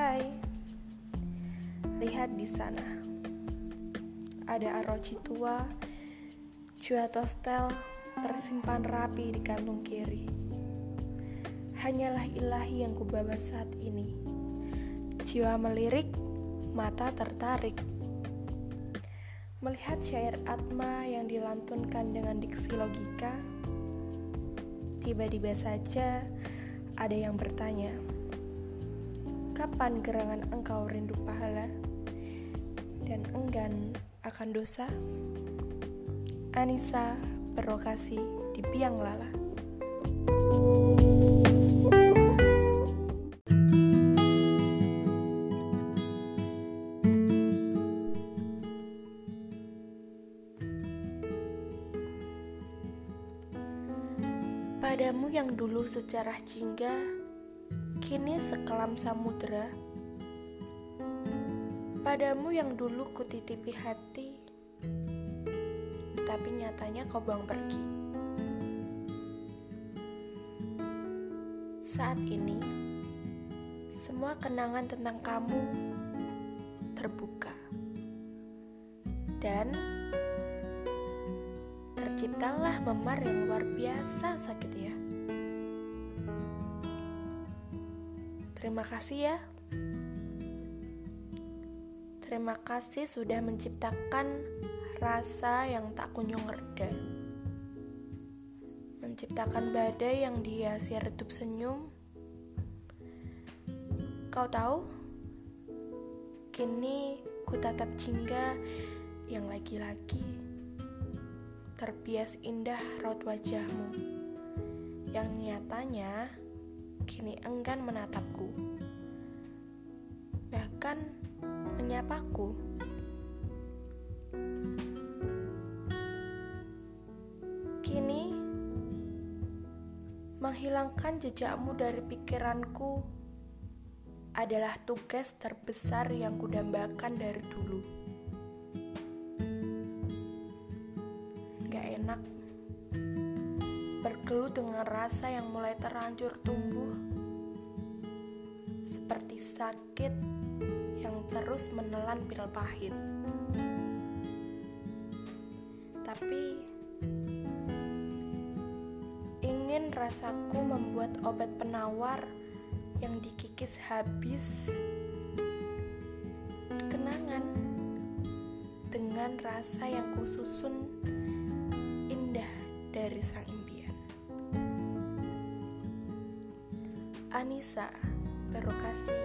Hai, lihat di sana. Ada arroci tua, cuatostel tersimpan rapi di kantung kiri. Hanyalah ilahi yang kubawa saat ini. Jiwa melirik, mata tertarik. Melihat syair Atma yang dilantunkan dengan diksi logika, tiba-tiba saja ada yang bertanya. Kapan gerangan engkau rindu pahala dan enggan akan dosa? Anissa berlokasi di Biang Lala. Padamu yang dulu sejarah jingga kini sekelam samudera. Padamu yang dulu kutitipi hati, tapi nyatanya kau buang pergi. Saat ini, semua kenangan tentang kamu terbuka. Dan terciptalah memar yang luar biasa sakit Terima kasih ya. Terima kasih sudah menciptakan rasa yang tak kunjung reda. Menciptakan badai yang dihiasi redup senyum. Kau tahu? Kini ku tatap jingga yang lagi-lagi terbias indah raut wajahmu yang nyatanya kini enggan menatapku, bahkan menyapaku. Kini, menghilangkan jejakmu dari pikiranku adalah tugas terbesar yang kudambakan dari dulu. Bergelut dengan rasa yang mulai terlanjur tumbuh, seperti sakit yang terus menelan pil pahit. Tapi ingin rasaku membuat obat penawar yang dikikis habis kenangan dengan rasa yang kususun indah dari sang Anissa. Berlokasi